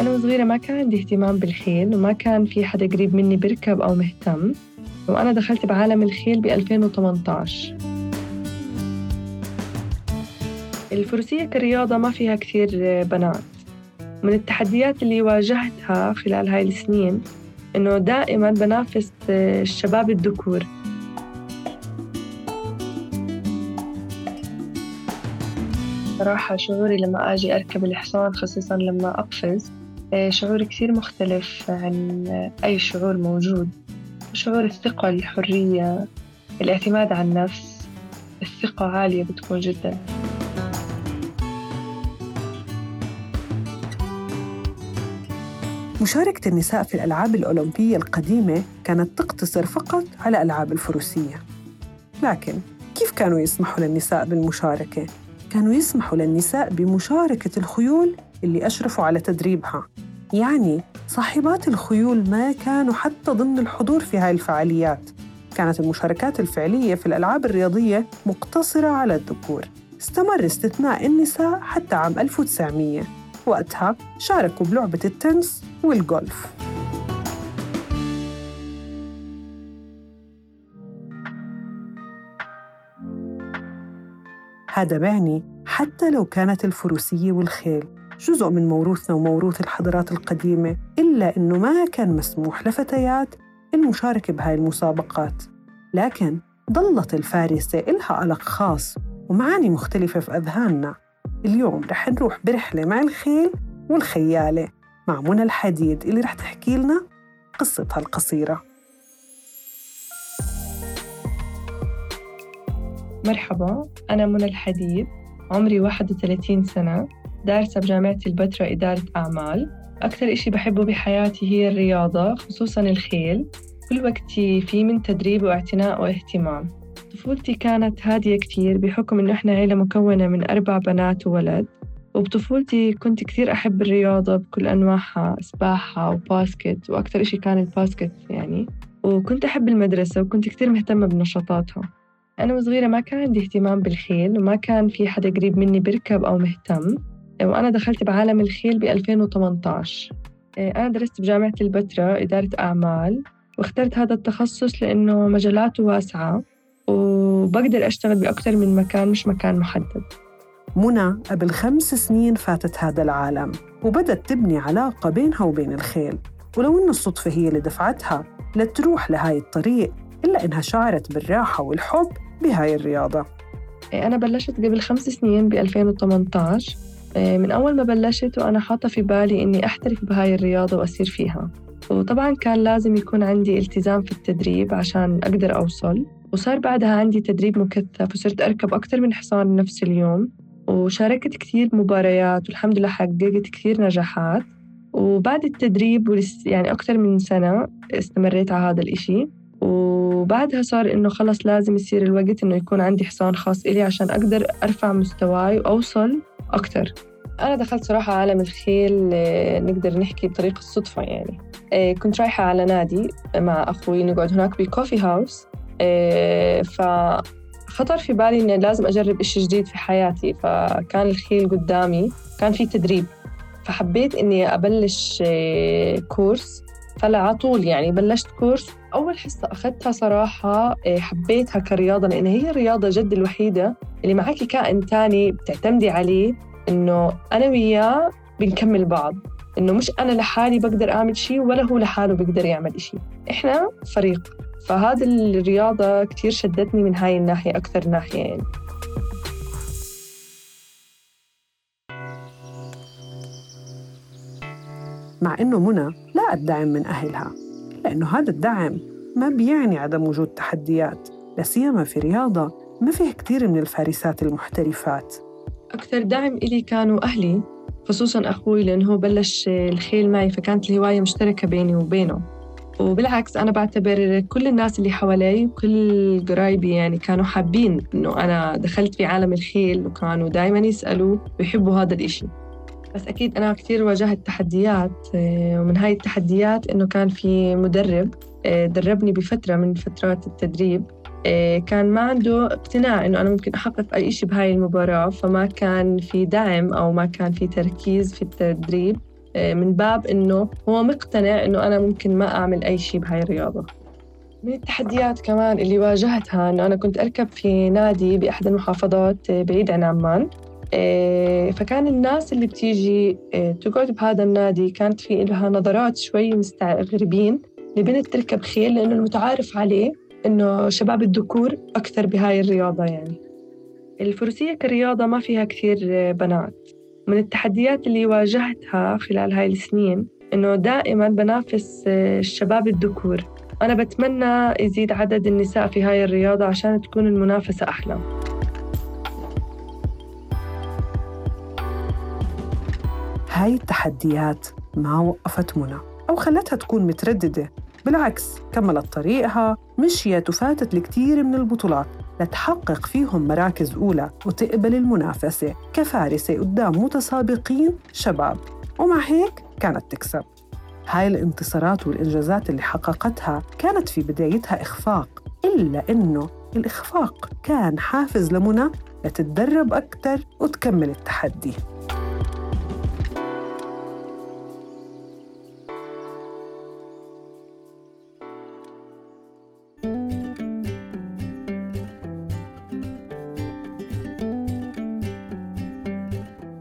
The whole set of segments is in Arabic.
أنا وصغيرة ما كان عندي اهتمام بالخيل وما كان في حدا قريب مني بركب أو مهتم. وأنا دخلت بعالم الخيل ب 2018 الفروسية كرياضة ما فيها كثير بنات. من التحديات اللي واجهتها خلال هاي السنين إنه دائما بنافس الشباب الذكور. صراحة شعوري لما أجي أركب الحصان خصوصا لما أقفز آه، شعور كثير مختلف عن أي شعور موجود. شعور الثقة الحرية الاعتماد على النفس. الثقة عالية بتكون جدا. مشاركة النساء في الألعاب الأولمبية القديمة كانت تقتصر فقط على ألعاب الفروسية. لكن كيف كانوا يسمحوا للنساء بالمشاركة؟ كانوا يسمحوا للنساء بمشاركة الخيول اللي أشرفوا على تدريبها. يعني صاحبات الخيول ما كانوا حتى ضمن الحضور في هاي الفعاليات. كانت المشاركات الفعلية في الألعاب الرياضية مقتصرة على الذكور. استمر استثناء النساء حتى عام 1900 وقتها شاركوا بلعبة التنس والجولف هذا بعني حتى لو كانت الفروسية والخيل جزء من موروثنا وموروث الحضارات القديمة إلا أنه ما كان مسموح لفتيات المشاركة بهاي المسابقات. لكن ضلت الفارسة إلها ألق خاص ومعاني مختلفة في أذهاننا. اليوم رح نروح برحلة مع الخيل والخيالة مع منى الحديد اللي رح تحكي لنا قصتها القصيرة. مرحبا أنا منى الحديد عمري 31 سنة. دارسة بجامعة البتراء إدارة أعمال. أكثر إشي بحبه بحياتي هي الرياضة خصوصاً الخيل. كل وقتي فيه من تدريب واعتناء واهتمام. طفولتي كانت هادية كتير بحكم إنه إحنا عيلة مكونة من أربع بنات وولد. وبطفولتي كنت كثير أحب الرياضة بكل أنواعها سباحة وباسكت وأكثر إشي كان الباسكت يعني. وكنت أحب المدرسة وكنت كثير مهتمة بنشاطاتها. أنا وصغيرة ما كان عندي اهتمام بالخيل وما كان في حدا قريب مني بركب أو مهتم. وأنا دخلت بعالم الخيل ب 2018 أنا درست بجامعة البتراء إدارة أعمال واخترت هذا التخصص لأنه مجالاته واسعة وبقدر أشتغل بأكثر من مكان مش مكان محدد. منى قبل خمس سنين فاتت هذا العالم وبدت تبني علاقة بينها وبين الخيل. ولو إنه الصدفة هي اللي دفعتها لتروح لهاي الطريق إلا إنها شعرت بالراحة والحب بهاي الرياضة. أنا بلشت قبل خمس سنين ب 2018 من أول ما بلشت وأنا حاطة في بالي إني أحترف بهاي الرياضة وأصير فيها. وطبعا كان لازم يكون عندي التزام في التدريب عشان أقدر أوصل. وصار بعدها عندي تدريب مكثف وصرت أركب أكثر من حصان نفس اليوم. وشاركت كثير مباريات والحمد لله حققت كثير نجاحات. وبعد التدريب يعني أكثر من سنة استمريت على هذا الإشي. وبعدها صار إنه خلص لازم يصير الوقت إنه يكون عندي حصان خاص إلي عشان أقدر أرفع مستواي وأوصل أكثر أنا دخلت صراحة عالم الخيل آه، نقدر نحكي بطريقة الصدفة يعني. آه، كنت رايحة على نادي مع أخوي نقعد هناك بكوفي هاوس آه، فخطر في بالي إني لازم أجرب إشي جديد في حياتي. فكان الخيل قدامي كان في تدريب. فحبيت إني أبلش كورس. فلا على طول يعني بلشت كورس أول حصة أخذتها صراحة حبيتها كرياضة لأن هي الرياضة جد الوحيدة اللي معك كائن تاني بتعتمدي عليه إنه أنا وياه بنكمل بعض. إنه مش أنا لحالي بقدر أعمل شيء ولا هو لحاله بيقدر يعمل شيء إحنا فريق. فهذا الرياضة كتير شدتني من هاي الناحية أكثر ناحية يعني. مع إنه منى لا الدعم من أهلها. لأنه هذا الدعم ما بيعني عدم وجود تحديات لا سيما في رياضة ما فيها كثير من الفارسات المحترفات. أكثر دعم إلي كانوا أهلي خصوصاً أخوي لأنه هو بلش الخيل معي فكانت الهواية مشتركة بيني وبينه. وبالعكس أنا بعتبر كل الناس اللي حوالي وكل قرايبي يعني كانوا حابين إنه أنا دخلت في عالم الخيل وكانوا دائما يسألوا ويحبوا هذا الإشي. بس أكيد أنا كثير واجهت تحديات آه، ومن هاي التحديات إنه كان في مدرب آه، دربني بفترة من فترات التدريب آه، كان ما عنده اقتناع إنه أنا ممكن أحقق أي شيء بهاي المباراة فما كان في دعم أو ما كان في تركيز في التدريب من باب إنه هو مقتنع إنه أنا ممكن ما أعمل أي شيء بهاي الرياضة. من التحديات كمان اللي واجهتها إنه أنا كنت أركب في نادي بأحد المحافظات بعيد عن عمان. فكان الناس اللي بتيجي تقعد بهذا النادي كانت في لها نظرات شوي مستغربين لبنت تركب خيل لأنه المتعارف عليه إنه شباب الذكور أكثر بهاي الرياضة يعني. الفروسية كرياضة ما فيها كثير بنات. من التحديات اللي واجهتها خلال هاي السنين إنه دائما بنافس الشباب الذكور. أنا بتمنى يزيد عدد النساء في هاي الرياضة عشان تكون المنافسة أحلى. هاي التحديات ما وقفت منى أو خلتها تكون مترددة. بالعكس كملت طريقها مشيت وفاتت الكثير من البطولات لتحقق فيهم مراكز أولى وتقبل المنافسة كفارسة قدام متسابقين شباب. ومع هيك كانت تكسب. هاي الانتصارات والإنجازات اللي حققتها كانت في بدايتها إخفاق إلا إنه الإخفاق كان حافز لمنى لتتدرب أكثر وتكمل التحدي.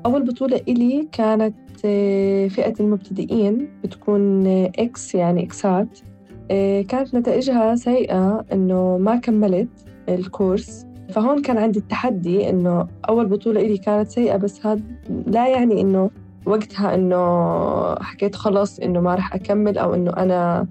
أول بطولة إلي كانت آه، فئة المبتدئين بتكون إكس يعني إكسات آه، كانت نتائجها سيئة إنه ما كملت الكورس. فهون كان عندي التحدي إنه أول بطولة إلي كانت سيئة بس هذا لا يعني إنه وقتها إنه حكيت خلص إنه ما رح أكمل أو إنه أنا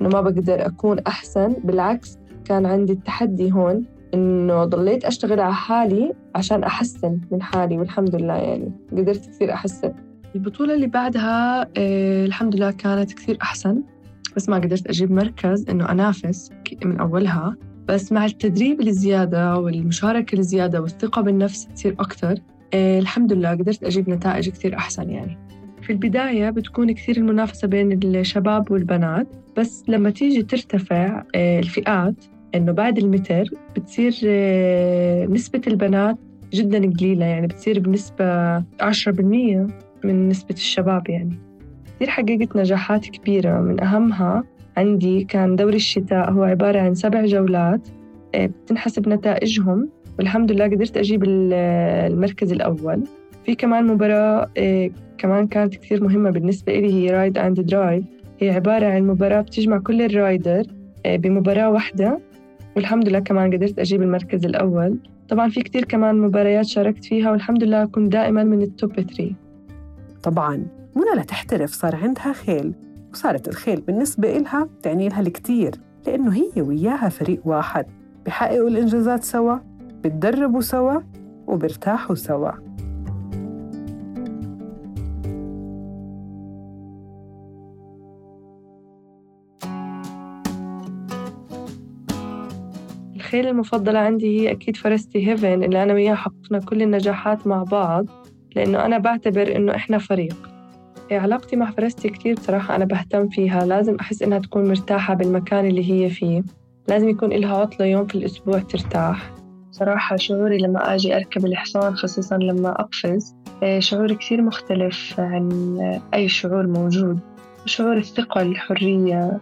إنه ما بقدر أكون أحسن. بالعكس كان عندي التحدي هون إنه ضليت أشتغل على حالي عشان أحسن من حالي والحمد لله يعني قدرت كثير أحسن. البطولة اللي بعدها آه الحمد لله كانت كثير أحسن بس ما قدرت أجيب مركز إنه أنافس من أولها. بس مع التدريب الزيادة والمشاركة الزيادة والثقة بالنفس تصير أكثر آه الحمد لله قدرت أجيب نتائج كثير أحسن يعني. في البداية بتكون كثير المنافسة بين الشباب والبنات بس لما تيجي ترتفع آه الفئات إنه بعد المتر بتصير آه، نسبة البنات جدا قليلة يعني بتصير بنسبة 10% من نسبة الشباب يعني. كثير حققت نجاحات كبيرة من أهمها عندي كان دوري الشتاء هو عبارة عن سبع جولات آه، بتنحسب نتائجهم والحمد لله قدرت أجيب المركز الأول. في كمان مباراة آه، كمان كانت كثير مهمة بالنسبة لي هي ride and drive هي عبارة عن مباراة بتجمع كل ال rider بمباراة واحدة. والحمد لله كمان قدرت أجيب المركز الأول. طبعا في كتير كمان مباريات شاركت فيها والحمد لله كنت دائما من التوب 3 طبعا. منى لتحترف صار عندها خيل وصارت الخيل بالنسبة إلها تعني لها الكثير لأنه هي وياها فريق واحد. بحققوا الإنجازات سوا بتدربوا سوا وبرتاحوا سوا. الخيل المفضلة عندي هي أكيد فرستي هيفن اللي أنا وياها حققنا كل النجاحات مع بعض لأنه أنا بعتبر إنه إحنا فريق. إيه، علاقتي مع فرستي كتير بصراحة أنا بهتم فيها لازم أحس إنها تكون مرتاحة بالمكان اللي هي فيه. لازم يكون إلها عطلة يوم في الأسبوع ترتاح. صراحة شعوري لما أجي أركب الحصان خصوصا لما أقفز إيه، شعور كثير مختلف عن أي شعور موجود. شعور الثقة الحرية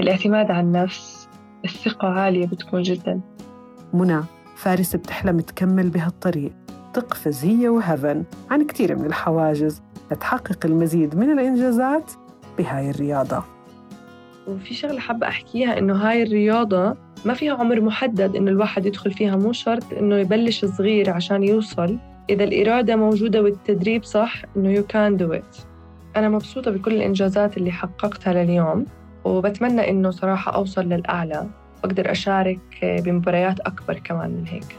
الاعتماد على النفس. الثقة عالية بتكون جدا. منى فارس بتحلم تكمل بهالطريق. تقفز هي وهيفن عن كثير من الحواجز لتحقق المزيد من الإنجازات بهاي الرياضة. وفي شغلة حابة أحكيها إنه هاي الرياضة ما فيها عمر محدد إنه الواحد يدخل فيها مو شرط إنه يبلش صغير عشان يوصل. إذا الإرادة موجودة والتدريب صح إنه you can do it. أنا مبسوطة بكل الإنجازات اللي حققتها لليوم. وبتمنى إنه صراحة أوصل للأعلى. وأقدر أشارك بمباريات أكبر كمان من هيك.